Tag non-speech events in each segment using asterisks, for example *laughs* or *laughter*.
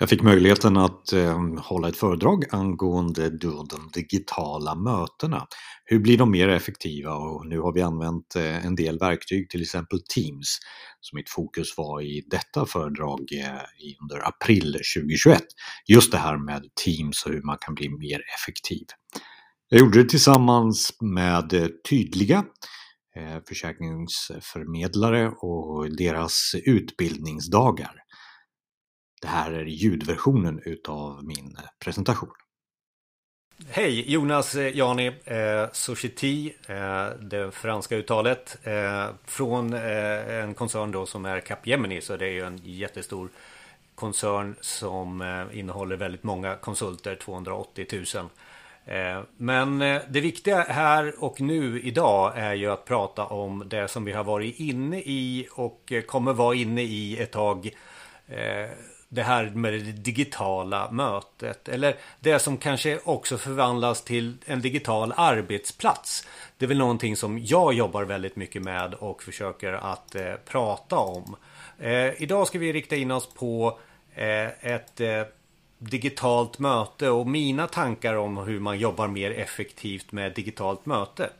Jag fick möjligheten att eh, hålla ett föredrag angående de digitala mötena. Hur blir de mer effektiva? Och nu har vi använt eh, en del verktyg, till exempel Teams, som mitt fokus var i detta föredrag eh, under april 2021. Just det här med Teams och hur man kan bli mer effektiv. Jag gjorde det tillsammans med eh, Tydliga, eh, försäkringsförmedlare och deras utbildningsdagar. Det här är ljudversionen utav min eh, presentation. Hej, Jonas eh, Jani, eh, Society, eh, det franska uttalet. Eh, från eh, en koncern då som är Capgemini, så det är ju en jättestor koncern som eh, innehåller väldigt många konsulter, 280 000. Eh, men eh, det viktiga här och nu idag är ju att prata om det som vi har varit inne i och kommer vara inne i ett tag det här med det digitala mötet. Eller det som kanske också förvandlas till en digital arbetsplats. Det är väl någonting som jag jobbar väldigt mycket med och försöker att eh, prata om. Eh, idag ska vi rikta in oss på eh, ett eh, digitalt möte och mina tankar om hur man jobbar mer effektivt med digitalt möte.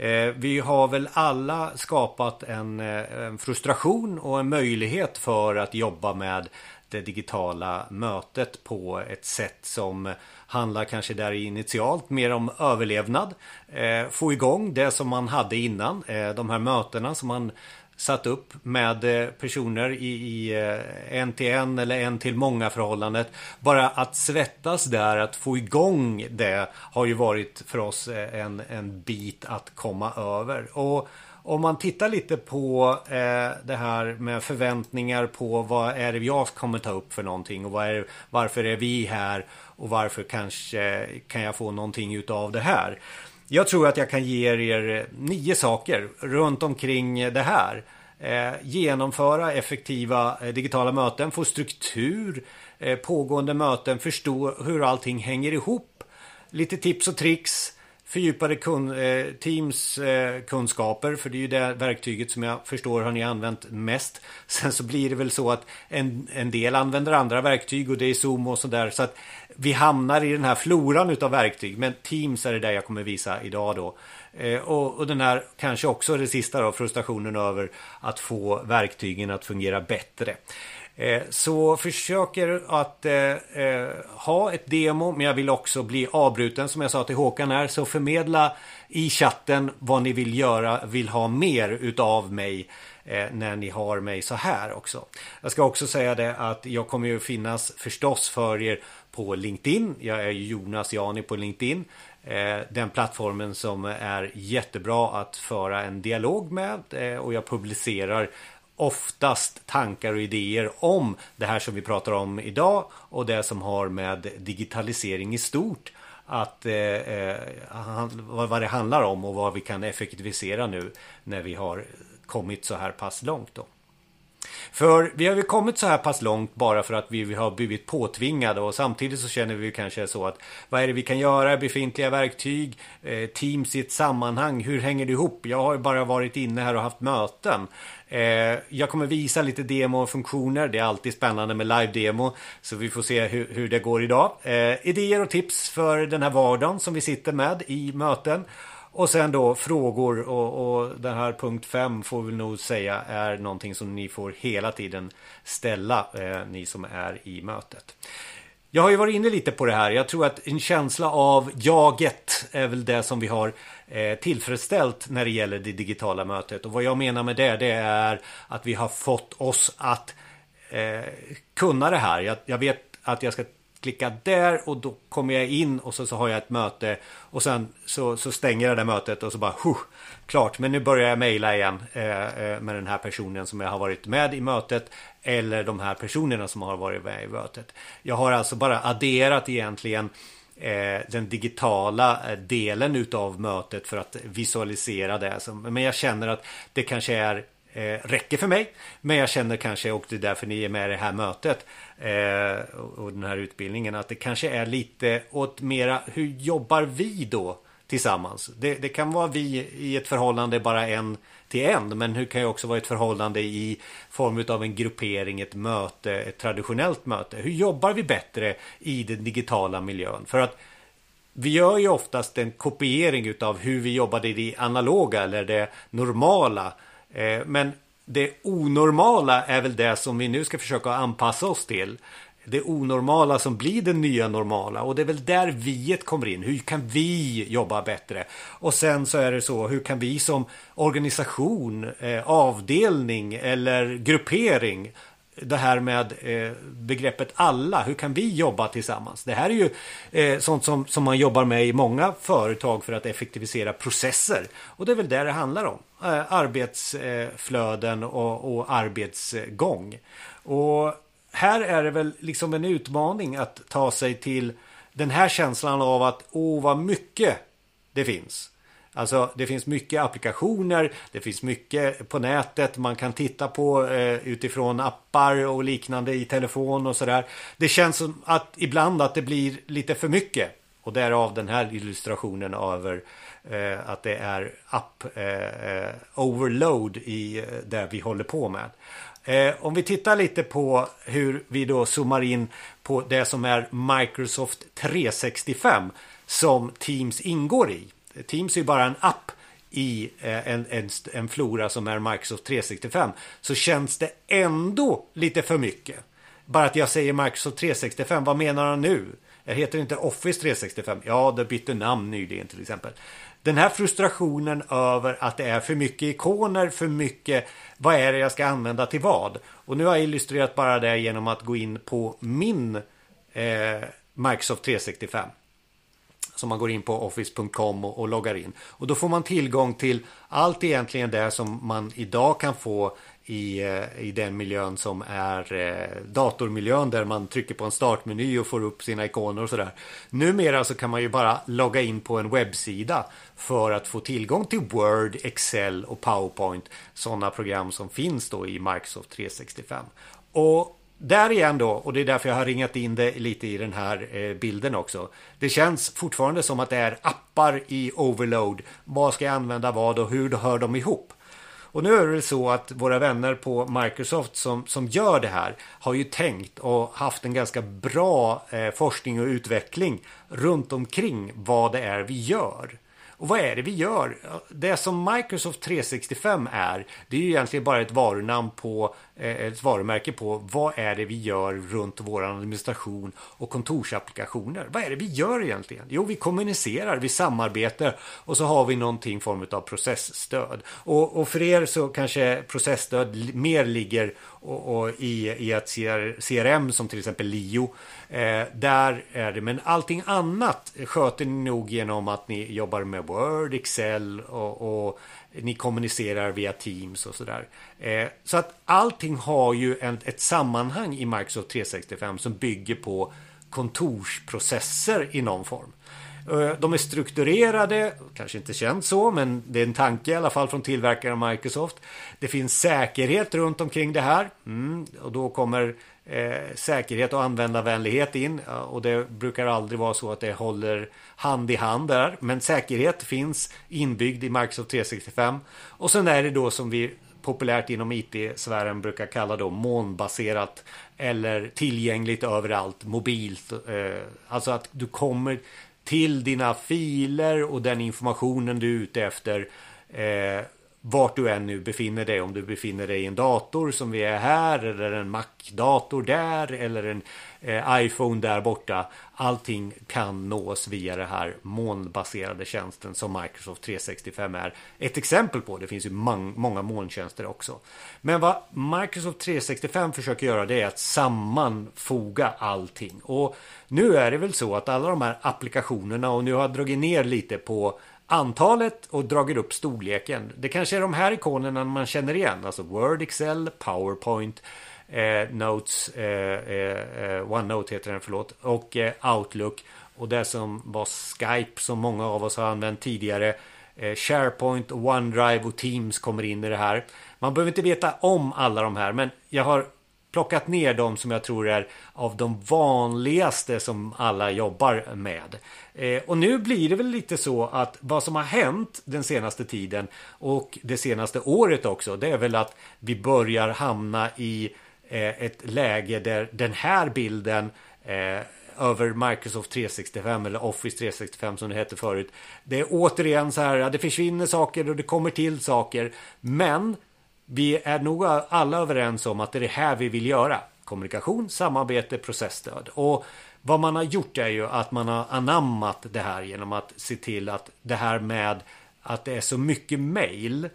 Eh, vi har väl alla skapat eh, en, frustration och en möjlighet för att jobba med det digitala mötet på ett sätt som handlar kanske där initialt mer om överlevnad. Eh, få igång det som man hade innan. Eh, de här mötena som man satt upp med eh, personer i, i eh, en till en eller en till många förhållandet. Bara att svettas där, att få igång det har ju varit för oss eh, en, en bit att komma över. Och om man tittar lite på eh, det här med förväntningar på vad är det jag kommer ta upp för någonting och är, varför är vi här och varför kanske kan jag få någonting utav det här. Jag tror att jag kan ge er nio saker runt omkring det här. Eh, genomföra effektiva eh, digitala möten, få struktur, eh, pågående möten, förstå hur allting hänger ihop. Lite tips och tricks fördjupade kun, eh, Teams eh, kunskaper. För det är ju det verktyget som jag förstår har ni använt mest. *laughs* Sen så blir det väl så att en, en del använder andra verktyg och det är Zoom och sådär. Så att vi hamnar i den här floran utav verktyg. Men Teams är det där jag kommer visa idag då. Eh, och, och den här kanske också det sista då, frustrationen över att få verktygen att fungera bättre. Eh, så försöker att eh, eh, ha ett demo men jag vill också bli avbruten som jag sa till Håkan här. Så förmedla i chatten vad ni vill göra, vill ha mer utav mig eh, när ni har mig så här också. Jag ska också säga det att jag kommer ju finnas förstås för er på LinkedIn. Jag är Jonas Jani på LinkedIn. Eh, den plattformen som är jättebra att föra en dialog med eh, och jag publicerar oftast tankar och idéer om det här som vi pratar om idag och det som har med digitalisering i stort att eh, eh vad det handlar om och vad vi kan effektivisera nu när vi har kommit så här pass långt då. För vi har ju kommit så här pass långt bara för att vi har blivit påtvingade och samtidigt så känner vi kanske så att vad är det vi kan göra, befintliga verktyg, eh, Teams i ett sammanhang, hur hänger det ihop? Jag har ju bara varit inne här och haft möten. Eh, jag kommer visa lite demo-funktioner. Det är alltid spännande med live-demo. Så vi får se hur, hur det går idag. Eh, idéer och tips för den här vardagen som vi sitter med i möten. Och sen då frågor och, och den här punkt 5 får vi nog säga är någonting som ni får hela tiden ställa, eh, ni som är i mötet. Jag har ju varit inne lite på det här. Jag tror att en känsla av jaget är väl det som vi har eh, tillfredsställt när det gäller det digitala mötet. Och vad jag menar med det, det är att vi har fått oss att eh, kunna det här. Jag, jag vet att jag ska klicka där och då kommer jag in och så, så har jag ett möte och sen så, så stänger jag det mötet och så bara huh, klart men nu börjar jag mejla igen eh, eh, med den här personen som jag har varit med i mötet eller de här personerna som har varit med i mötet. Jag har alltså bara adderat egentligen eh, den digitala eh, delen utav mötet för att visualisera det. Men jag känner att det kanske är eh, räcker för mig. Men jag känner kanske, och det är därför ni är med i det här mötet eh, och den här utbildningen, att det kanske är lite åt mera, hur jobbar vi då tillsammans? Det, det kan vara vi i ett förhållande bara en till en. Men hur kan ju också vara ett förhållande i form av en gruppering, ett möte, ett traditionellt möte. Hur jobbar vi bättre i den digitala miljön? För att vi gör ju oftast en kopiering utav hur vi jobbade i det analoga eller det normala. Eh, men det onormala är väl det som vi nu ska försöka anpassa oss till. Det onormala som blir det nya normala och det är väl där viet kommer in. Hur kan vi jobba bättre? Och sen så är det så, hur kan vi som organisation, eh, avdelning eller gruppering det här med eh, begreppet alla. Hur kan vi jobba tillsammans? Det här är ju eh, sånt som, som man jobbar med i många företag för att effektivisera processer. Och det är väl det det handlar om. Eh, arbetsflöden och, och arbetsgång. Och här är det väl liksom en utmaning att ta sig till den här känslan av att åh vad mycket det finns. Alltså det finns mycket applikationer, det finns mycket på nätet man kan titta på eh, utifrån appar och liknande i telefon och sådär. Det känns som att ibland att det blir lite för mycket. Och därav den här illustrationen över eh, att det är app eh, eh overload i eh, det vi håller på med. Eh, om vi tittar lite på hur vi då zoomar in på det som är Microsoft 365 som Teams ingår i. Teams är ju bara en app i eh, en, en, en flora som är Microsoft 365 så känns det ändå lite för mycket. Bara att jag säger Microsoft 365, vad menar han nu? Jag heter inte Office 365. Ja, det bytte namn nyligen till exempel. Den här frustrationen över att det är för mycket ikoner, för mycket vad är det jag ska använda till vad? Och nu har jag illustrerat bara det genom att gå in på min eh, Microsoft 365 som man går in på office.com och, och loggar in. Och då får man tillgång till allt egentligen det som man idag kan få i, eh, i den miljön som är eh, datormiljön där man trycker på en startmeny och får upp sina ikoner och sådär. Numera så kan man ju bara logga in på en webbsida för att få tillgång till Word, Excel och PowerPoint. Sådana program som finns då i Microsoft 365. Och där igen då, och det är därför jag har ringat in det lite i den här eh, bilden också. Det känns fortfarande som att det är appar i overload. Vad ska jag använda vad och hur hör de ihop? Och nu är det så att våra vänner på Microsoft som, som gör det här har ju tänkt och haft en ganska bra eh, forskning och utveckling runt omkring vad det är vi gör. Och vad är det vi gör? Det som Microsoft 365 är, det är ju egentligen bara ett varunamn på Eh, ett varumärke på vad är det vi gör runt vår administration och kontorsapplikationer. Vad är det vi gör egentligen? Jo, vi kommunicerar, vi samarbetar och så har vi någonting form av processstöd. Och, och för er så kanske processstöd mer ligger och, och i, i ett CRM som till exempel Lio. Eh, där är det, men allting annat sköter ni nog genom att ni jobbar med Word, Excel och, och ni kommunicerar via Teams och sådär. Eh, så att allting har ju en, ett sammanhang i Microsoft 365 som bygger på kontorsprocesser i någon form. Eh, de är strukturerade, kanske inte känns så, men det är en tanke i alla fall från tillverkaren Microsoft. Det finns säkerhet runt omkring det här mm, och då kommer eh, säkerhet och användarvänlighet in och det brukar aldrig vara så att det håller hand i hand där. Men säkerhet finns inbyggd i Microsoft 365 och sen är det då som vi populärt inom IT-sfären brukar kalla då molnbaserat eller tillgängligt överallt mobilt. Eh, alltså att du kommer till dina filer och den informationen du är ute efter. Eh, vart du än nu befinner dig. Om du befinner dig i en dator som vi är här eller en Mac-dator där eller en eh, iPhone där borta. Allting kan nås via det här molnbaserade tjänsten som Microsoft 365 är ett exempel på. Det finns ju många molntjänster också. Men vad Microsoft 365 försöker göra det är att sammanfoga allting. Och nu är det väl så att alla de här applikationerna och nu har jag dragit ner lite på antalet och dragit upp storleken. Det kanske är de här ikonerna man känner igen. Alltså Word, Excel, PowerPoint, eh, Notes, eh, eh, eh, OneNote heter den, förlåt, och eh, Outlook. Och det som var Skype som många av oss har använt tidigare. Eh, SharePoint, OneDrive och Teams kommer in i det här. Man behöver inte veta om alla de här, men jag har plockat ner de som jag tror är av de vanligaste som alla jobbar med. Eh, och nu blir det väl lite så att vad som har hänt den senaste tiden och det senaste året också, det är väl att vi börjar hamna i Eh, ett läge där den här bilden eh, över Microsoft 365 eller Office 365 som det hette förut. Det är återigen så här, det försvinner saker och det kommer till saker. Men vi är nog alla överens om att det är det här vi vill göra. Kommunikation, samarbete, processstöd. Och vad man har gjort är ju att man har anammat det här genom att se till att det här med att det är så mycket mail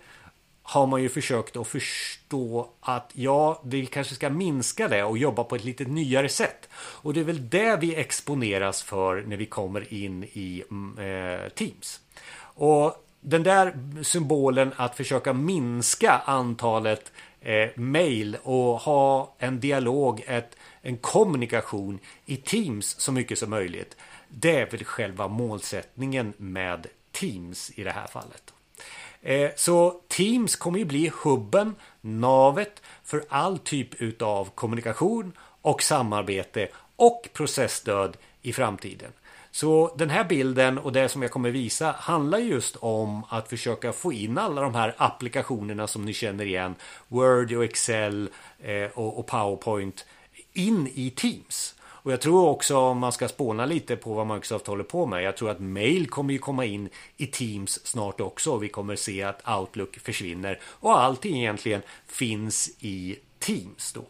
har man ju försökt att förstå att ja, vi kanske ska minska det och jobba på ett lite nyare sätt. Och det är väl det vi exponeras för när vi kommer in i mm, eh, Teams. Och den där symbolen att försöka minska antalet eh, mejl och ha en dialog, ett, en kommunikation i Teams så mycket som möjligt. Det är väl själva målsättningen med Teams i det här fallet. Eh, så Teams kommer ju bli hubben, navet för all typ utav kommunikation och samarbete och processstöd i framtiden. Så den här bilden och det som jag kommer visa handlar just om att försöka få in alla de här applikationerna som ni känner igen. Word och Excel eh, och Powerpoint in i Teams. Och jag tror också om man ska spåna lite på vad Microsoft håller på med. Jag tror att mail kommer ju komma in i Teams snart också. Vi kommer se att Outlook försvinner och allting egentligen finns i Teams då.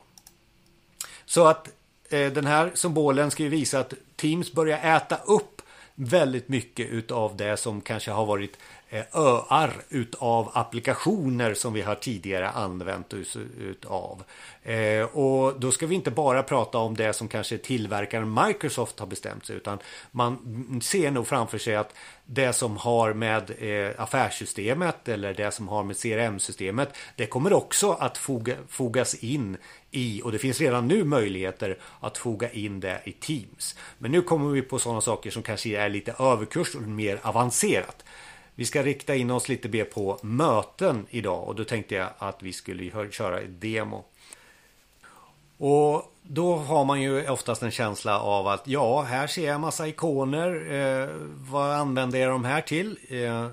Så att eh, den här symbolen ska ju visa att Teams börjar äta upp väldigt mycket utav det som kanske har varit eh, Eh, öar utav applikationer som vi har tidigare använt oss utav. Eh, och då ska vi inte bara prata om det som kanske tillverkaren Microsoft har bestämt sig utan man ser nog framför sig att det som har med eh, affärssystemet eller det som har med CRM-systemet det kommer också att foga, fogas in i och det finns redan nu möjligheter att foga in det i Teams. Men nu kommer vi på sådana saker som kanske är lite överkurs och mer avancerat. Vi ska rikta in oss lite mer på möten idag och då tänkte jag att vi skulle köra ett demo. Och då har man ju oftast en känsla av att ja, här ser jag massa ikoner. Eh, vad använder jag de här till? Eh,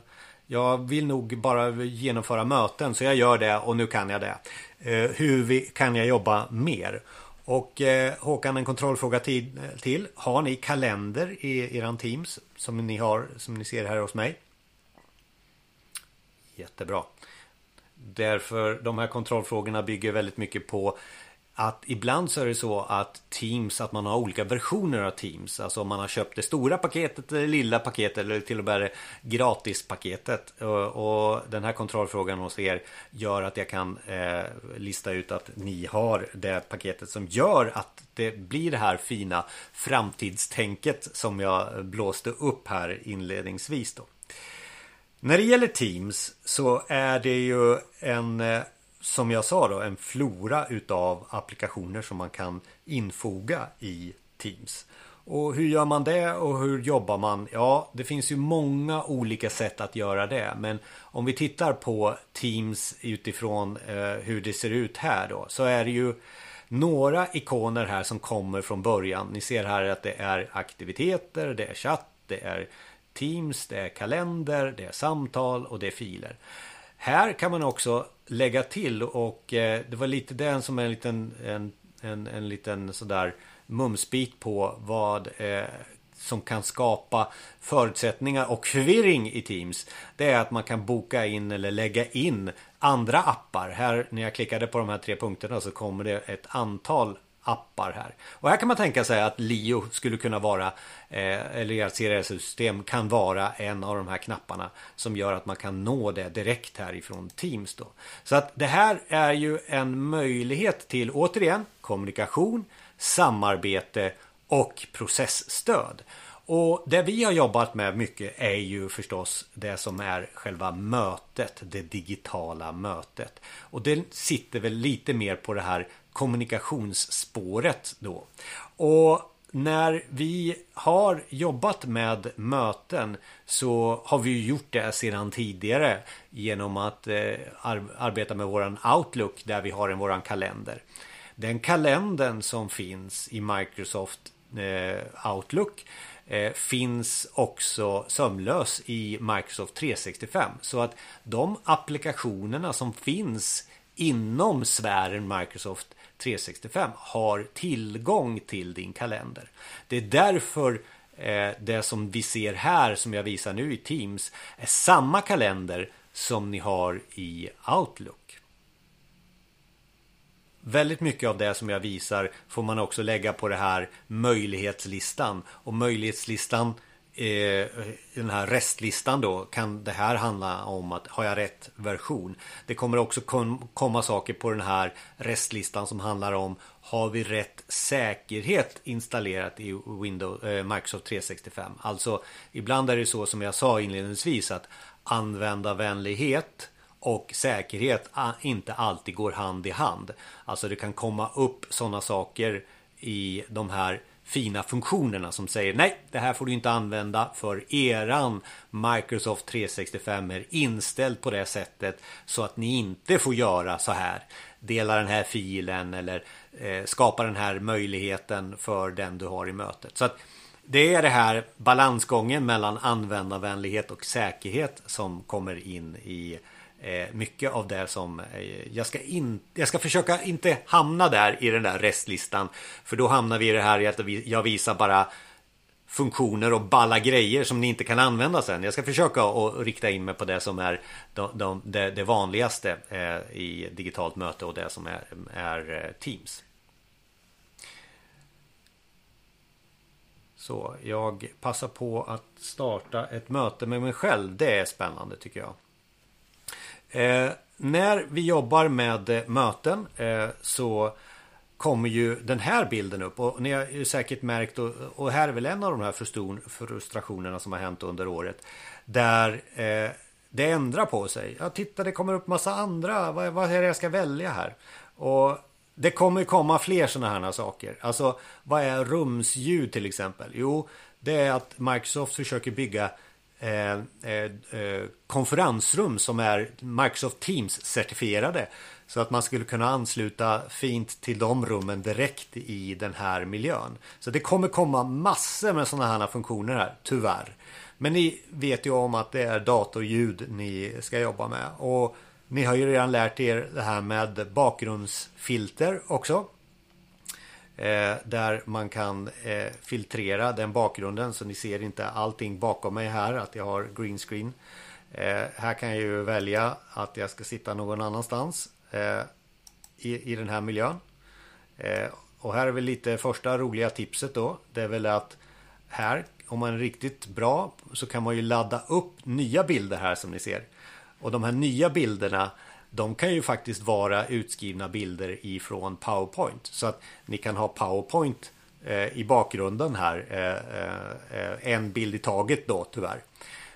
jag vill nog bara genomföra möten så jag gör det och nu kan jag det. Eh, hur vi, kan jag jobba mer? Och eh, Håkan, en kontrollfråga till, till. Har ni kalender i eran Teams som ni har som ni ser här hos mig? Jättebra. Därför de här kontrollfrågorna bygger väldigt mycket på att ibland så är det så att Teams, att man har olika versioner av Teams. Alltså om man har köpt det stora paketet, det lilla paketet eller till och med det gratispaketet. Och, den här kontrollfrågan hos er gör att jag kan eh, lista ut att ni har det paketet som gör att det blir det här fina framtidstänket som jag blåste upp här inledningsvis då. När det gäller Teams så är det ju en eh, som jag sa då en flora utav applikationer som man kan infoga i Teams. Och hur gör man det och hur jobbar man? Ja, det finns ju många olika sätt att göra det. Men om vi tittar på Teams utifrån eh, hur det ser ut här då så är det ju några ikoner här som kommer från början. Ni ser här att det är aktiviteter, det är chatt, det är Teams, det är kalender, det är samtal och det är filer. Här kan man också lägga till och eh, det var lite den som är en liten, en, en, en liten sådär mumsbit på vad eh, som kan skapa förutsättningar och förvirring i Teams. Det är att man kan boka in eller lägga in andra appar. Här när jag klickade på de här tre punkterna så kommer det ett antal appar här. Och här kan man tänka sig att Lio skulle kunna vara eh, eller ert CRS-system kan vara en av de här knapparna som gör att man kan nå det direkt härifrån Teams då. Så att det här är ju en möjlighet till återigen kommunikation, samarbete och processstöd. Och det vi har jobbat med mycket är ju förstås det som är själva mötet, det digitala mötet. Och det sitter väl lite mer på det här kommunikationsspåret då. Och när vi har jobbat med möten så har vi gjort det sedan tidigare genom att eh, arbeta med våran Outlook där vi har en våran kalender. den kalendern som finns i Microsoft eh, Outlook eh, finns också sömlös i Microsoft 365. Så att de applikationerna som finns inom sfären Microsoft 365 har tillgång till din kalender. Det är därför eh, det som vi ser här som jag visar nu i Teams är samma kalender som ni har i Outlook. Väldigt mycket av det som jag visar får man också lägga på det här möjlighetslistan. Och möjlighetslistan, Eh, den här restlistan då, kan det här handla om att har jag rätt version? Det kommer också komma saker på den här restlistan som handlar om har vi rätt säkerhet installerat i Windows, eh, Microsoft 365? Alltså ibland är det så som jag sa inledningsvis att användarvänlighet och säkerhet inte alltid går hand i hand. Alltså det kan komma upp sådana saker i de här fina funktionerna som säger nej, det här får du inte använda för eran Microsoft 365 är inställd på det sättet så att ni inte får göra så här. Dela den här filen eller eh, skapa den här möjligheten för den du har i mötet. Så att det är det här balansgången mellan användarvänlighet och säkerhet som kommer in i eh, Eh, mycket av det som eh, jag ska in, jag ska försöka inte hamna där i den där restlistan för då hamnar vi i det här att jag visar bara funktioner och balla grejer som ni inte kan använda sen. Jag ska försöka att rikta in mig på det som är de, de, det, det, vanligaste eh, i digitalt möte och det som är, är Teams. Så jag passar på att starta ett möte med mig själv. Det är spännande tycker jag. Eh, när vi jobbar med eh, möten eh, så kommer ju den här bilden upp och ni har ju säkert märkt och, och här är väl en av de här frustrationerna som har hänt under året där eh, det ändrar på sig. Ja, titta, det kommer upp massa andra. Vad, vad är det jag ska välja här? Och det kommer komma fler sådana här saker. Alltså, vad är rumsljud till exempel? Jo, det är att Microsoft försöker bygga Eh, eh, eh, konferensrum som är Microsoft Teams certifierade. Så att man skulle kunna ansluta fint till de rummen direkt i den här miljön. Så det kommer komma massor med sådana här funktioner här, tyvärr. Men ni vet ju om att det är datorljud ni ska jobba med. Och ni har ju redan lärt er det här med bakgrundsfilter också. Eh, där man kan eh, filtrera den bakgrunden så ni ser inte allting bakom mig här att jag har green screen. Eh, här kan jag ju välja att jag ska sitta någon annanstans eh, i, i den här miljön. Eh, och här är väl lite första roliga tipset då. Det är väl att här, om man är riktigt bra, så kan man ju ladda upp nya bilder här som ni ser. Och de här nya bilderna de kan ju faktiskt vara utskrivna bilder ifrån PowerPoint. Så att ni kan ha PowerPoint eh, i bakgrunden här. Eh, eh, eh, en bild i taget då tyvärr.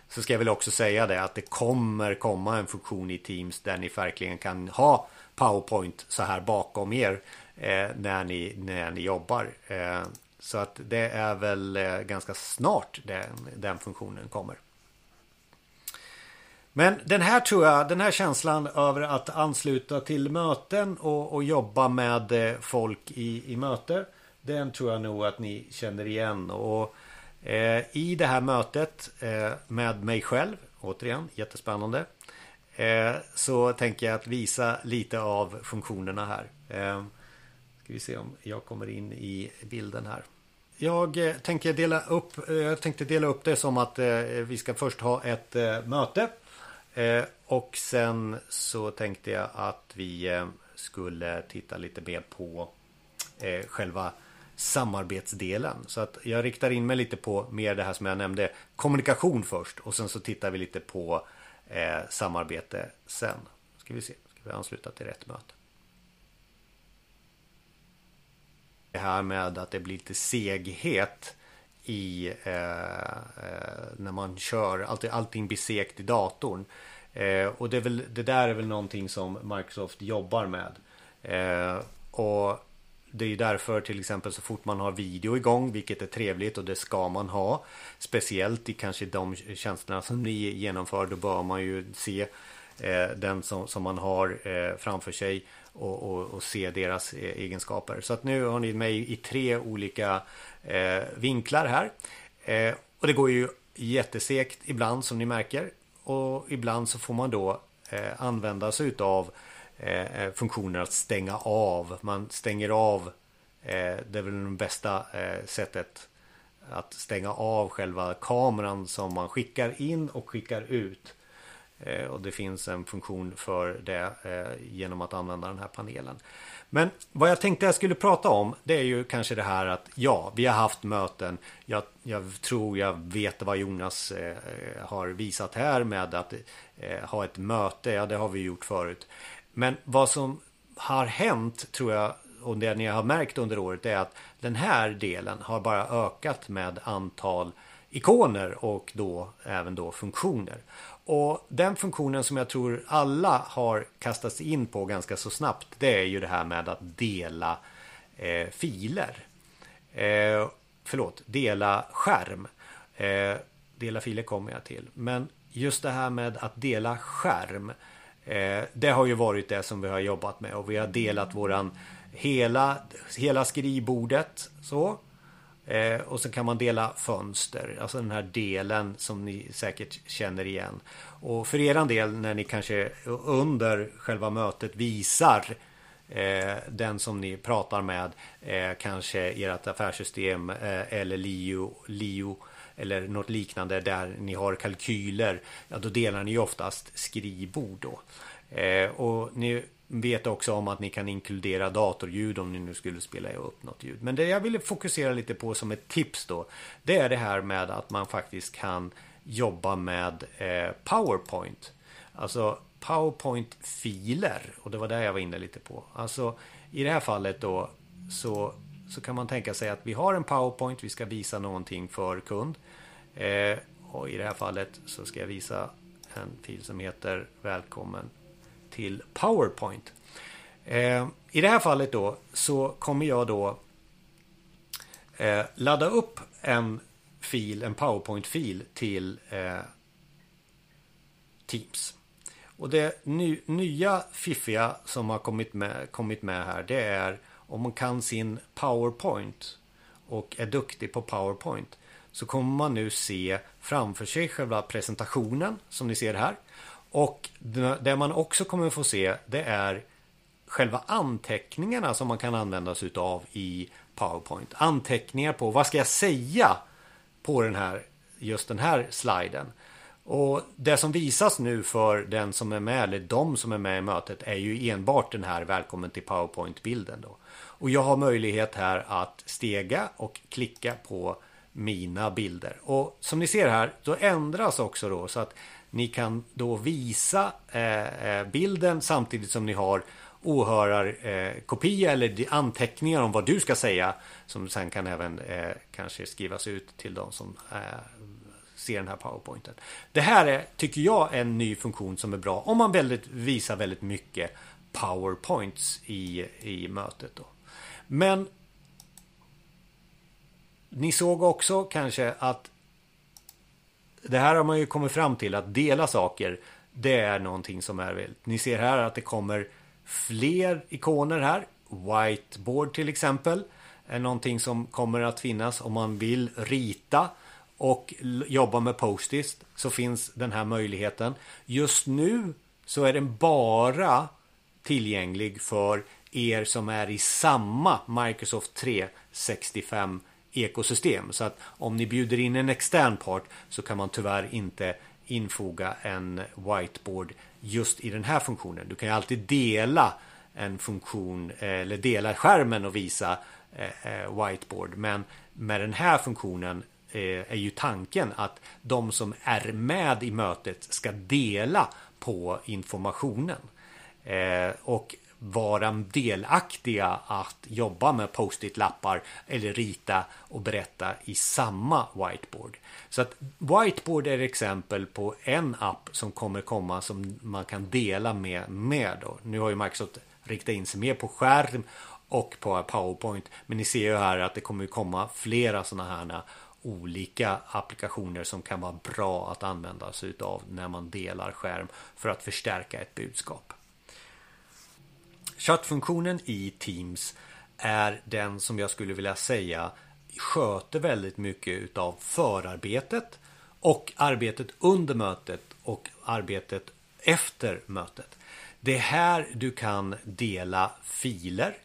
Så ska jag väl också säga det att det kommer komma en funktion i Teams där ni verkligen kan ha PowerPoint så här bakom er eh, när, ni, när ni jobbar. Eh, så att det är väl eh, ganska snart den, den funktionen kommer. Men den här tror jag, den här känslan över att ansluta till möten och, och jobba med eh, folk i, i möte. Den tror jag nog att ni känner igen. Och eh, i det här mötet eh, med mig själv, återigen jättespännande. Eh, så tänker jag att visa lite av funktionerna här. Eh, ska vi se om jag kommer in i bilden här. Jag eh, tänker dela upp, eh, jag tänkte dela upp det som att vi ska först ha ett möte Eh, och sen så tänkte jag att vi eh, skulle titta lite mer på eh, själva samarbetsdelen. Så att jag riktar in mig lite på mer det här som jag nämnde. Kommunikation först och sen så tittar vi lite på eh, samarbete sen. Ska vi se, ska vi ansluta till rätt möte. Det här med att det blir lite seghet i eh, eh, när man kör. Allting, allting blir segt i datorn. Eh, och det, är väl, det där är väl någonting som Microsoft jobbar med. Eh, och det är därför till exempel så fort man har video igång, vilket är trevligt och det ska man ha. Speciellt i kanske de tjänsterna som ni genomför, då bör man ju se eh, den som, som man har eh, framför sig och, och, och, se deras eh, egenskaper. Så att nu har ni mig i tre olika eh, vinklar här. Eh, och det går ju jättesegt ibland som ni märker. Och ibland så får man då eh, använda sig utav eh, eh funktioner att stänga av. Man stänger av. Eh, det är väl det bästa eh, sättet att stänga av själva kameran som man skickar in och skickar ut. Eh, och det finns en funktion för det eh, genom att använda den här panelen. Men vad jag tänkte jag skulle prata om det är ju kanske det här att ja, vi har haft möten. Jag, jag tror jag vet vad Jonas eh, har visat här med att ha ett möte. Ja, det har vi gjort förut. Men vad som har hänt tror jag och det ni har märkt under året är att den här delen har bara ökat med antal ikoner och då även då funktioner. Och den funktionen som jag tror alla har kastats in på ganska så snabbt det är ju det här med att dela eh, filer. Eh, förlåt, dela skärm. Eh, dela filer kommer jag till. Men just det här med att dela skärm. Eh, det har ju varit det som vi har jobbat med och vi har delat våran hela, hela skrivbordet så. Eh, och så kan man dela fönster, alltså den här delen som ni säkert känner igen. Och för er del när ni kanske under själva mötet visar eh, den som ni pratar med, eh, kanske ert affärssystem eh, eller LIO, LIO eller något liknande där ni har kalkyler, ja då delar ni oftast skrivbord då. Eh, och ni vet också om att ni kan inkludera datorljud om ni nu skulle spela upp något ljud. Men det jag ville fokusera lite på som ett tips då. Det är det här med att man faktiskt kan jobba med eh, PowerPoint. Alltså PowerPoint-filer. Och det var där jag var inne lite på. Alltså i det här fallet då så, så kan man tänka sig att vi har en PowerPoint. Vi ska visa någonting för kund. Eh, och i det här fallet så ska jag visa en fil som heter Välkommen till PowerPoint. Eh, I det här fallet då så kommer jag då eh, ladda upp en fil, en PowerPoint-fil till eh, Teams. Och det ny, nya fiffiga som har kommit med, kommit med här det är om man kan sin PowerPoint och är duktig på PowerPoint så kommer man nu se framför sig själva presentationen som ni ser här. Och det man också kommer få se det är själva anteckningarna som man kan använda sig av i PowerPoint. Anteckningar på vad ska jag säga på den här, just den här sliden. Och det som visas nu för den som är med, eller de som är med i mötet, är ju enbart den här välkommen till PowerPoint-bilden. Då. Och jag har möjlighet här att stega och klicka på mina bilder. Och som ni ser här, då ändras också då så att ni kan då visa eh, eh, bilden samtidigt som ni har åhörarkopia eh, eller anteckningar om vad du ska säga som sen kan även eh, kanske skrivas ut till de som eh, ser den här powerpointen. Det här är, tycker jag, en ny funktion som är bra om man väldigt, visar väldigt mycket powerpoints i, i mötet. Då. Men ni såg också kanske att det här har man ju kommit fram till att dela saker. Det är någonting som är väldigt. Ni ser här att det kommer fler ikoner här. Whiteboard till exempel är någonting som kommer att finnas om man vill rita och jobba med Postis så finns den här möjligheten. Just nu så är den bara tillgänglig för er som är i samma Microsoft 365 ekosystem. Så att om ni bjuder in en extern part så kan man tyvärr inte infoga en whiteboard just i den här funktionen. Du kan ju alltid dela en funktion eh, eller dela skärmen och visa eh, eh, whiteboard. Men med den här funktionen är ju tanken att de som är med i mötet ska dela på informationen. Och vara delaktiga att jobba med post-it-lappar eller rita och berätta i samma whiteboard. Så att whiteboard är exempel på en app som kommer komma som man kan dela med. med då. Nu har ju Microsoft riktat in sig mer på skärm och på PowerPoint. Men ni ser ju här att det kommer komma flera sådana här olika applikationer som kan vara bra att använda sig utav när man delar skärm för att förstärka ett budskap. Chattfunktionen i Teams är den som jag skulle vilja säga sköter väldigt mycket utav förarbetet och arbetet under mötet och arbetet efter mötet. Det är här du kan dela filer.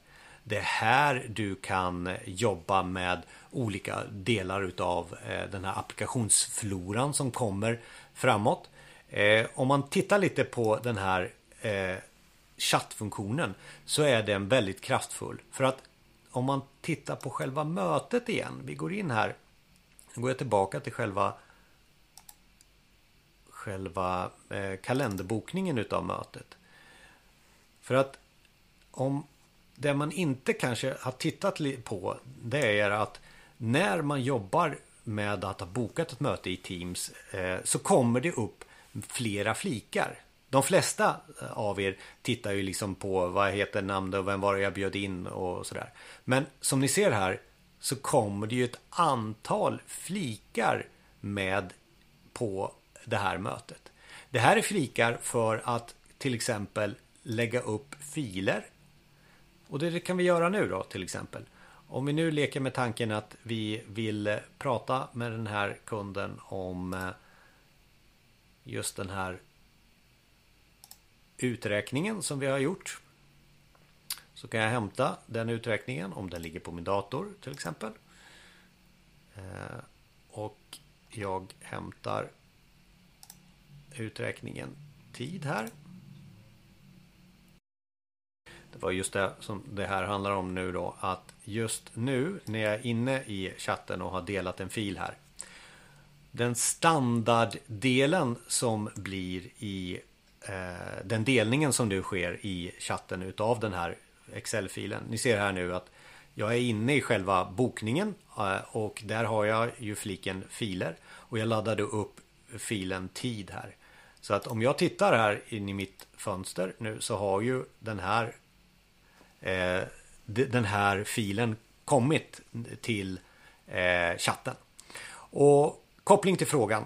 Det är här du kan jobba med olika delar utav eh, den här applikationsfloran som kommer framåt. Eh, om man tittar lite på den här eh, chattfunktionen så är den väldigt kraftfull. För att om man tittar på själva mötet igen. Vi går in här. Nu går jag tillbaka till själva själva eh, kalenderbokningen utav mötet. För att om det man inte kanske har tittat på det är att när man jobbar med att ha bokat ett möte i Teams eh, så kommer det upp flera flikar. De flesta eh, av er tittar ju liksom på vad heter namnet och vem var det jag bjöd in och sådär. Men som ni ser här så kommer det ju ett antal flikar med på det här mötet. Det här är flikar för att till exempel lägga upp filer. Och det kan vi göra nu då till exempel. Om vi nu leker med tanken att vi vill prata med den här kunden om eh, just den här uträkningen som vi har gjort. Så kan jag hämta den uträkningen om den ligger på min dator till exempel. Eh, och jag hämtar uträkningen tid här. Det var just det som det här handlar om nu då. Att just nu när jag är inne i chatten och har delat en fil här. Den standarddelen som blir i Eh, den delningen som nu sker i chatten utav den här Excel-filen. Ni ser här nu att jag är inne i själva bokningen eh, och där har jag ju fliken filer och jag laddade upp filen tid här. Så att om jag tittar här in i mitt fönster nu så har ju den här eh, den här filen kommit till eh, chatten. Och koppling till frågan.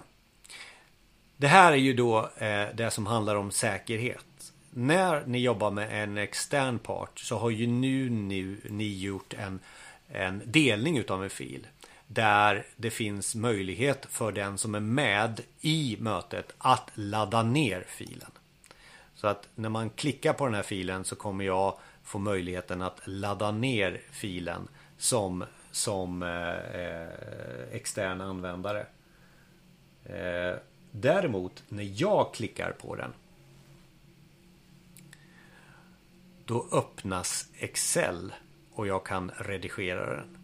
Det här är ju då eh, det som handlar om säkerhet. När ni jobbar med en extern part så har ju nu, nu ni gjort en, en delning utav en fil. Där det finns möjlighet för den som är med i mötet att ladda ner filen. Så att när man klickar på den här filen så kommer jag få möjligheten att ladda ner filen som, som eh, eh extern användare. Eh, däremot när jag klickar på den då öppnas Excel och jag kan redigera den.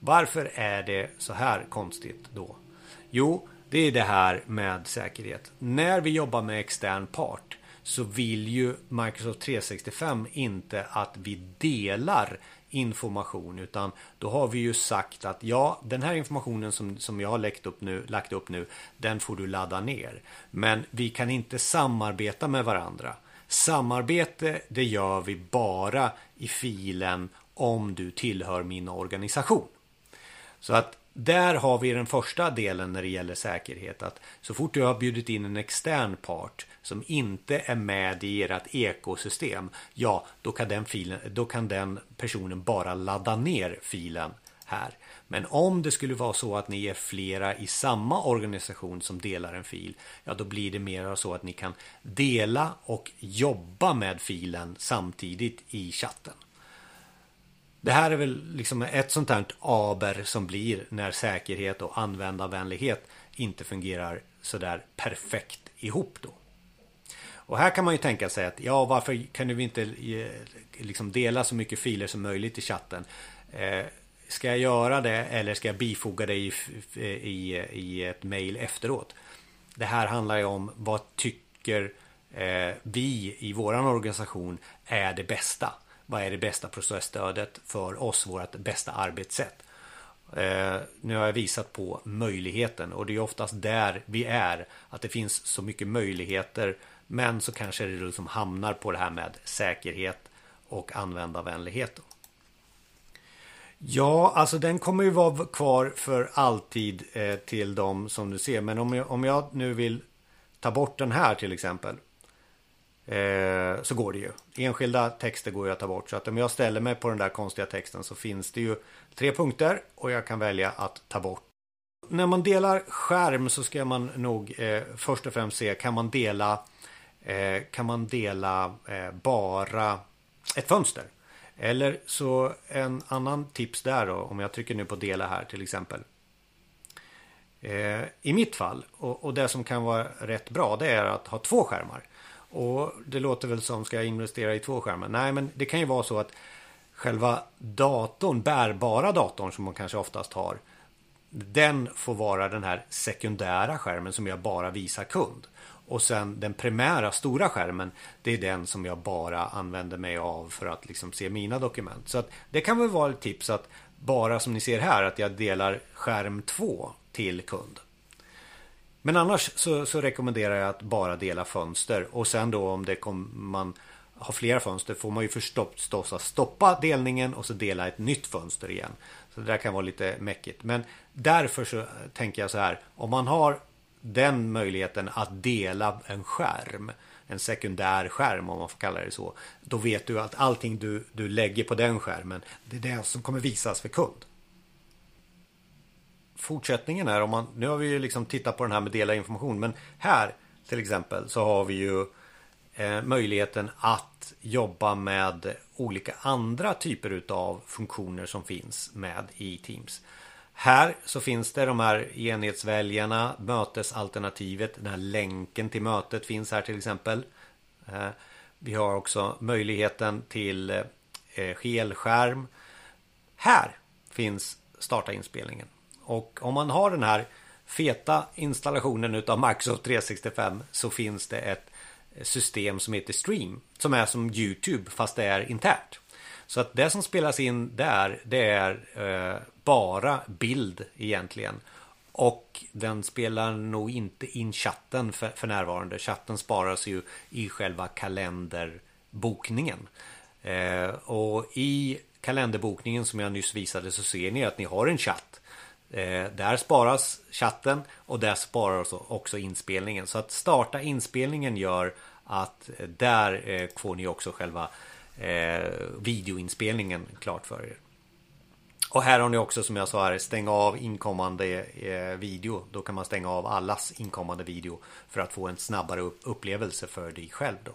Varför är det så här konstigt då? Jo, det är det här med säkerhet. När vi jobbar med extern part så vill ju Microsoft 365 inte att vi delar information utan då har vi ju sagt att ja den här informationen som, som jag har lagt upp, nu, lagt upp nu den får du ladda ner. Men vi kan inte samarbeta med varandra. Samarbete det gör vi bara i filen om du tillhör min organisation. Så att där har vi den första delen när det gäller säkerhet. Att så fort du har bjudit in en extern part som inte är med i ert ekosystem. Ja, då kan den, filen, då kan den personen bara ladda ner filen här. Men om det skulle vara så att ni är flera i samma organisation som delar en fil. Ja, då blir det mer så att ni kan dela och jobba med filen samtidigt i chatten. Det här är väl liksom ett sånt här aber som blir när säkerhet och användarvänlighet inte fungerar sådär perfekt ihop då. Och här kan man ju tänka sig att ja, varför kan vi inte eh, liksom dela så mycket filer som möjligt i chatten? Eh, ska jag göra det eller ska jag bifoga det i, i, i ett mail efteråt? Det här handlar ju om vad tycker eh, vi i våran organisation är det bästa? Vad är det bästa processstödet för oss, vårt bästa arbetssätt. Eh, nu har jag visat på möjligheten och det är oftast där vi är. Att det finns så mycket möjligheter men så kanske det liksom hamnar på det här med säkerhet och användarvänlighet. Ja, alltså den kommer ju vara kvar för alltid eh, till dem som du ser. Men om jag, om jag nu vill ta bort den här till exempel. Eh, så går det ju. Enskilda texter går ju att ta bort. Så att om jag ställer mig på den där konstiga texten så finns det ju tre punkter och jag kan välja att ta bort. När man delar skärm så ska man nog eh, först och främst se kan man dela eh, kan man dela eh, bara ett fönster. Eller så en annan tips där då om jag trycker nu på dela här till exempel. Eh, I mitt fall och, och det som kan vara rätt bra det är att ha två skärmar. Och det låter väl som, ska jag investera i två skärmar? Nej, men det kan ju vara så att själva datorn, bärbara datorn som man kanske oftast har. Den får vara den här sekundära skärmen som jag bara visar kund. Och sen den primära stora skärmen Det är den som jag bara använder mig av för att liksom se mina dokument. Så att det kan väl vara ett tips att bara som ni ser här att jag delar skärm 2 till kund. Men annars så, så, rekommenderar jag att bara dela fönster och sen då om det kom, man har flera fönster får man ju förstås stoppa delningen och så dela ett nytt fönster igen. Så det där kan vara lite mäckigt. Men därför så tänker jag så här. Om man har den möjligheten att dela en skärm. En sekundär skärm om man får kalla det så. Då vet du att allting du, du lägger på den skärmen. Det är det som kommer visas för kund fortsättningen är om man, nu har vi ju liksom tittat på den här med dela information, men här till exempel så har vi ju eh, möjligheten att jobba med olika andra typer utav funktioner som finns med i Teams. Här så finns det de här enhetsväljarna, mötesalternativet, den här länken till mötet finns här till exempel. Eh, vi har också möjligheten till eh, helskärm. Här finns starta inspelningen. Och om man har den här feta installationen utav Microsoft 365 så finns det ett system som heter Stream som är som YouTube fast det är internt. Så att det som spelas in där det är eh, bara bild egentligen. Och den spelar nog inte in chatten för, för närvarande. Chatten sparas ju i själva kalenderbokningen. Eh, och i kalenderbokningen som jag nyss visade så ser ni att ni har en chatt. Eh, där sparas chatten och där sparas också inspelningen. Så att starta inspelningen gör att eh, där eh, får ni också själva eh, videoinspelningen klart för er. Och här har ni också som jag sa här, stänga av inkommande eh, video. Då kan man stänga av allas inkommande video för att få en snabbare upplevelse för dig själv då.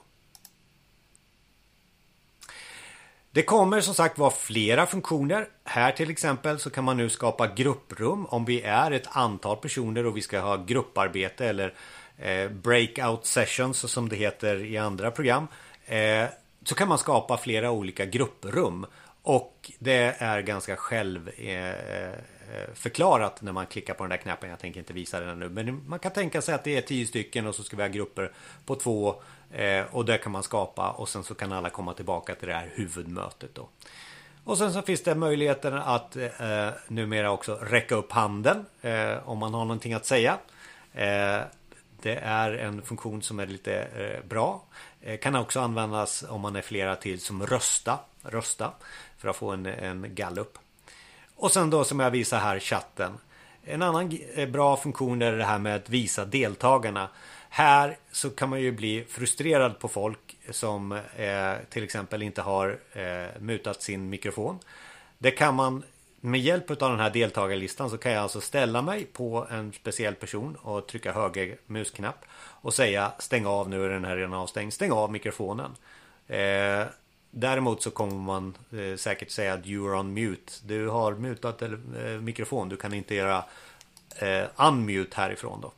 Det kommer som sagt vara flera funktioner. Här till exempel så kan man nu skapa grupprum om vi är ett antal personer och vi ska ha grupparbete eller eh, breakout sessions som det heter i andra program. Eh, så kan man skapa flera olika grupprum och det är ganska självförklarat eh, när man klickar på den där knappen. Jag tänker inte visa den nu, men man kan tänka sig att det är tio stycken och så ska vi ha grupper på två Eh, och det kan man skapa och sen så kan alla komma tillbaka till det här huvudmötet då. Och sen så finns det möjligheten att eh, numera också räcka upp handen eh, om man har någonting att säga. Eh, det är en funktion som är lite eh, bra. Eh, kan också användas om man är flera till som rösta. Rösta för att få en, en gallup. Och sen då som jag visar här chatten. En annan eh, bra funktion är det här med att visa deltagarna. Här så kan man ju bli frustrerad på folk som eh, till exempel inte har eh, mutat sin mikrofon. Det kan man med hjälp av den här deltagarlistan så kan jag alltså ställa mig på en speciell person och trycka höger musknapp och säga stäng av nu är den här redan avstängd. Stäng av mikrofonen. Eh, däremot så kommer man eh, säkert säga att you are on mute. Du har mutat eh, mikrofon. Du kan inte göra eh, unmute härifrån då.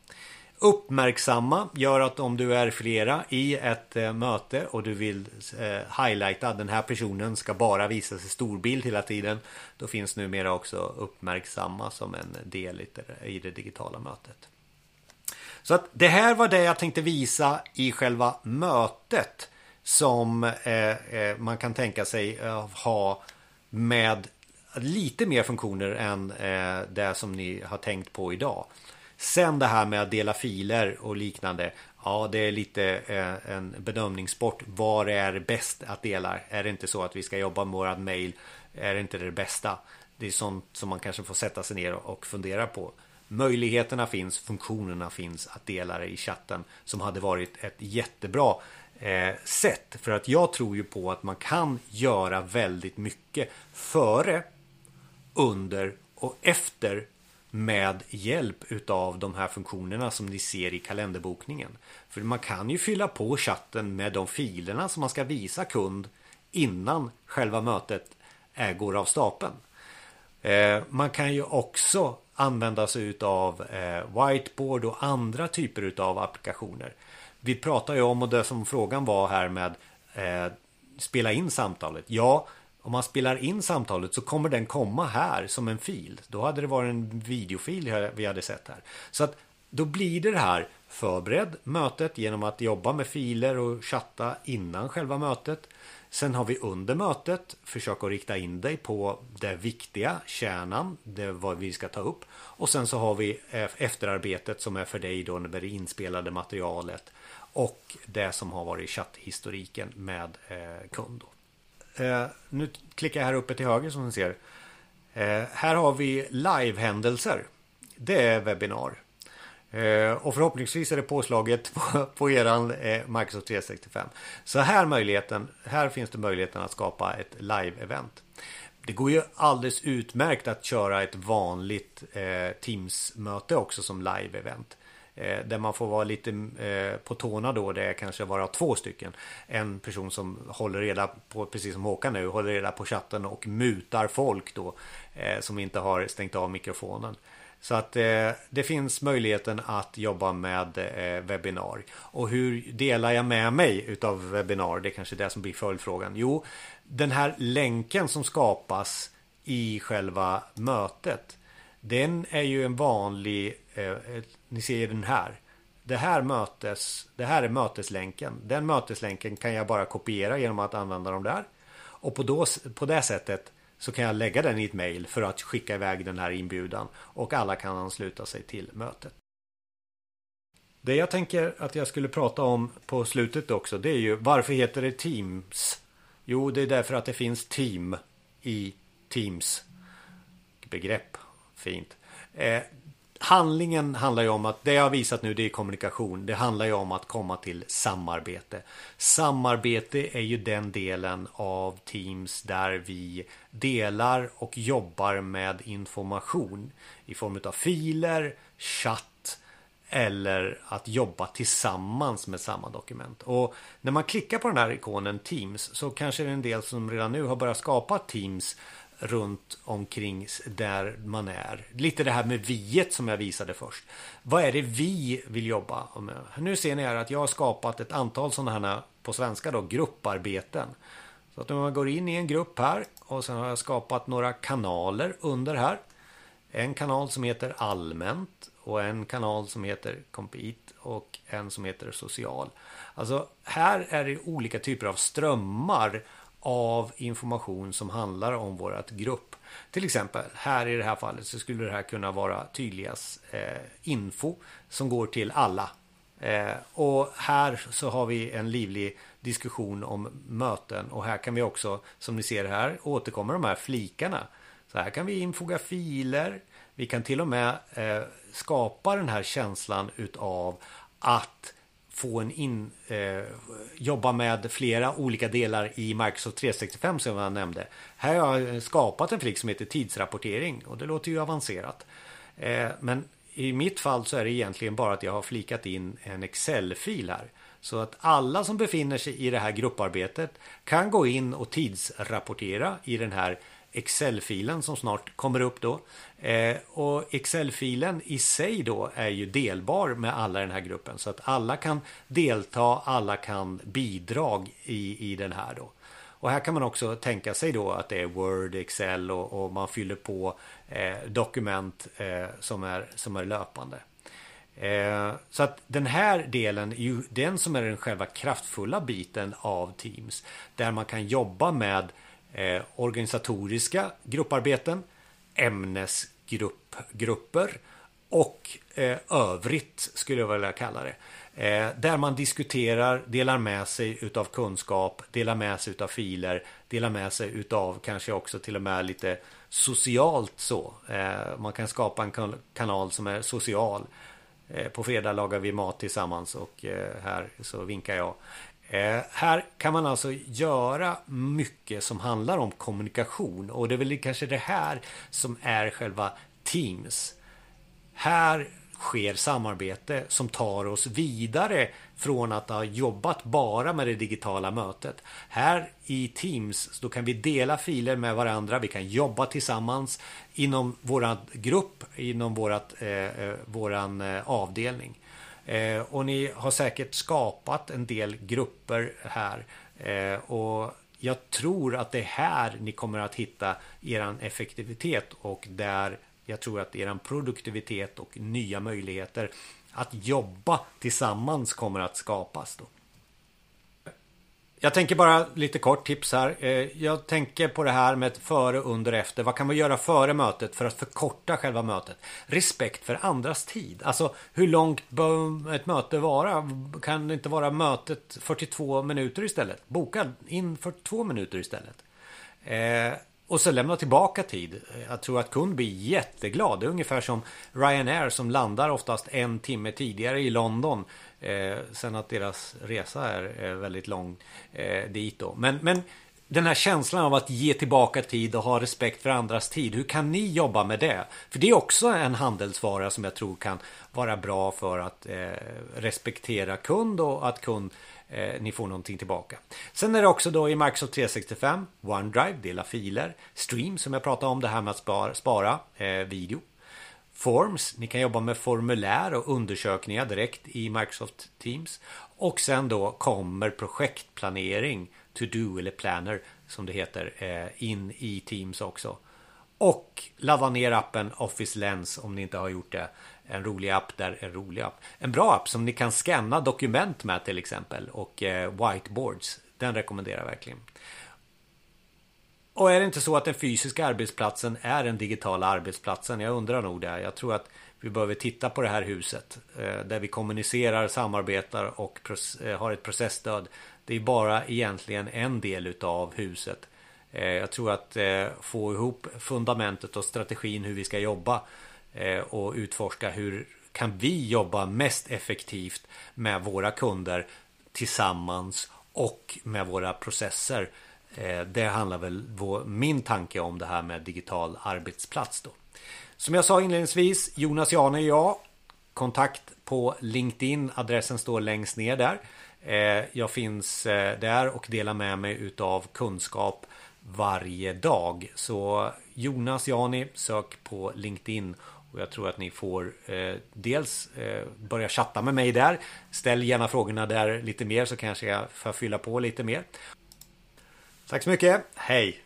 Uppmärksamma gör att om du är flera i ett eh, möte och du vill eh, highlighta den här personen ska bara visas i storbild hela tiden. Då finns numera också uppmärksamma som en del i det, i det digitala mötet. Så att det här var det jag tänkte visa i själva mötet som eh, eh man kan tänka sig eh, ha med lite mer funktioner än eh, det som ni har tänkt på idag. Sen det här med att dela filer och liknande. Ja, det är lite eh, en bedömningssport. Var är bäst att dela? Är det inte så att vi ska jobba med vårat mail? Är det inte det bästa? Det är sånt som man kanske får sätta sig ner och fundera på. Möjligheterna finns, funktionerna finns att dela det i chatten som hade varit ett jättebra eh, sätt. För att jag tror ju på att man kan göra väldigt mycket före, under och efter med hjälp utav de här funktionerna som ni ser i kalenderbokningen. För man kan ju fylla på chatten med de filerna som man ska visa kund innan själva mötet går av stapeln. Eh, man kan ju också använda sig utav eh, whiteboard och andra typer utav applikationer. Vi pratar ju om, och det som frågan var här med eh, spela in samtalet. Ja, om man spelar in samtalet så kommer den komma här som en fil. Då hade det varit en videofil vi hade sett här. Så att då blir det här förberedd mötet genom att jobba med filer och chatta innan själva mötet. Sen har vi under mötet försök att rikta in dig på det viktiga, kärnan, det vad vi ska ta upp. Och sen så har vi efterarbetet som är för dig då med det inspelade materialet och det som har varit chatthistoriken med eh, kund. kund. Eh, nu klickar jag här uppe till höger som ni ser. Eh, här har vi live-händelser. Det är webbinar. Eh, och förhoppningsvis är det påslaget på, på eran eh, Microsoft 365. Så här, möjligheten, här finns det möjligheten att skapa ett live-event. Det går ju alldeles utmärkt att köra ett vanligt eh, Teams-möte också som live-event. Eh, där man får vara lite eh, på tårna då. Det är kanske vara två stycken. En person som håller reda på, precis som Håkan nu, håller reda på chatten och mutar folk då. Eh, som inte har stängt av mikrofonen. Så att eh, det finns möjligheten att jobba med eh, webbinar. Och hur delar jag med mig utav webbinar? Det är kanske det som blir följdfrågan. Jo, den här länken som skapas i själva mötet. Den är ju en vanlig, Eh, eh, ni ser den här. Det här, mötes, det här är möteslänken. Den möteslänken kan jag bara kopiera genom att använda dem där. Och på, då, på det sättet så kan jag lägga den i ett mail för att skicka iväg den här inbjudan och alla kan ansluta sig till mötet. Det jag tänker att jag skulle prata om på slutet också det är ju varför heter det Teams? Jo, det är därför att det finns team i Teams. Begrepp. Fint. Eh, Handlingen handlar ju om att det jag har visat nu det är kommunikation. Det handlar ju om att komma till samarbete. Samarbete är ju den delen av Teams där vi delar och jobbar med information i form av filer, chatt eller att jobba tillsammans med samma dokument. Och när man klickar på den här ikonen Teams så kanske det är en del som redan nu har börjat skapa Teams runt omkring där man är. Lite det här med viet som jag visade först. Vad är det vi vill jobba med? Nu ser ni här att jag har skapat ett antal sådana här på svenska då grupparbeten. Så att om man går in i en grupp här och sen har jag skapat några kanaler under här. En kanal som heter allmänt och en kanal som heter Compete och en som heter social. Alltså här är det olika typer av strömmar av information som handlar om vårat grupp. Till exempel här i det här fallet så skulle det här kunna vara tydligast eh, info som går till alla. Eh, och här så har vi en livlig diskussion om möten och här kan vi också som ni ser här återkommer de här flikarna. Så här kan vi infoga filer. Vi kan till och med eh, skapa den här känslan utav att få en in, eh, jobba med flera olika delar i Microsoft 365 som jag nämnde. Här har jag skapat en flik som heter tidsrapportering och det låter ju avancerat. Eh, men i mitt fall så är det egentligen bara att jag har flikat in en Excel-fil här. Så att alla som befinner sig i det här grupparbetet kan gå in och tidsrapportera i den här Excel-filen som snart kommer upp då. Eh, och Excel-filen i sig då är ju delbar med alla i den här gruppen så att alla kan delta, alla kan bidra i, i den här då. Och här kan man också tänka sig då att det är Word, Excel och, och man fyller på eh, dokument eh, som, är, som är löpande. Eh, så att den här delen är ju den som är den själva kraftfulla biten av Teams. Där man kan jobba med eh, organisatoriska grupparbeten, ämnesgrupper och eh, övrigt skulle jag vilja kalla det. Eh, där man diskuterar, delar med sig utav kunskap, delar med sig utav filer, delar med sig utav kanske också till och med lite socialt så. Eh, man kan skapa en kanal som är social. Eh, på fredag lagar vi mat tillsammans och eh, här så vinkar jag. Eh, här kan man alltså göra mycket som handlar om kommunikation och det är väl kanske det här som är själva Teams. Här sker samarbete som tar oss vidare från att ha jobbat bara med det digitala mötet. Här i Teams då kan vi dela filer med varandra. Vi kan jobba tillsammans inom våran grupp, inom vårat, eh, eh våran eh, avdelning. Eh, och ni har säkert skapat en del grupper här. Eh, och jag tror att det är här ni kommer att hitta er effektivitet och där jag tror att er produktivitet och nya möjligheter att jobba tillsammans kommer att skapas. Då. Jag tänker bara lite kort tips här. Eh, jag tänker på det här med före, under, efter. Vad kan man göra före mötet för att förkorta själva mötet? Respekt för andras tid. Alltså hur långt bör ett möte vara? Kan det inte vara mötet 42 minuter istället? Boka in 42 minuter istället. Eh, och så lämna tillbaka tid. Jag tror att kund blir jätteglad. Det är ungefär som Ryanair som landar oftast en timme tidigare i London. Eh, sen att deras resa är, eh, väldigt lång eh, dit då. Men, men den här känslan av att ge tillbaka tid och ha respekt för andras tid. Hur kan ni jobba med det? För det är också en handelsvara som jag tror kan vara bra för att eh, respektera kund och att kund eh, ni får någonting tillbaka. Sen är det också då i Microsoft 365 OneDrive, dela filer, Stream som jag pratade om, det här med att spara, spara eh, video. Forms, ni kan jobba med formulär och undersökningar direkt i Microsoft Teams. Och sen då kommer projektplanering, to do eller planner som det heter, eh, in i Teams också. Och ladda ner appen Office Lens om ni inte har gjort det. En rolig app där, en rolig app. En bra app som ni kan scanna dokument med till exempel och eh, whiteboards. Den rekommenderar jag verkligen. Och är det inte så att den fysiska arbetsplatsen är den digitala arbetsplatsen? Jag undrar nog det. Jag tror att vi behöver titta på det här huset eh, där vi kommunicerar, samarbetar och eh, har ett processstöd. Det är bara egentligen en del utav huset. Eh, jag tror att få ihop fundamentet och strategin hur vi ska jobba och utforska hur kan vi jobba mest effektivt med våra kunder tillsammans och med våra processer Eh, det handlar väl vår, min tanke om det här med digital arbetsplats då. Som jag sa inledningsvis, Jonas Jane är jag. Kontakt på LinkedIn, adressen står längst ner där. Eh, jag finns eh, där och delar med mig utav kunskap varje dag. Så Jonas Jani, sök på LinkedIn och jag tror att ni får eh, dels eh, börja chatta med mig där. Ställ gärna frågorna där lite mer så kanske jag får fylla på lite mer. Tack så mycket. Hej!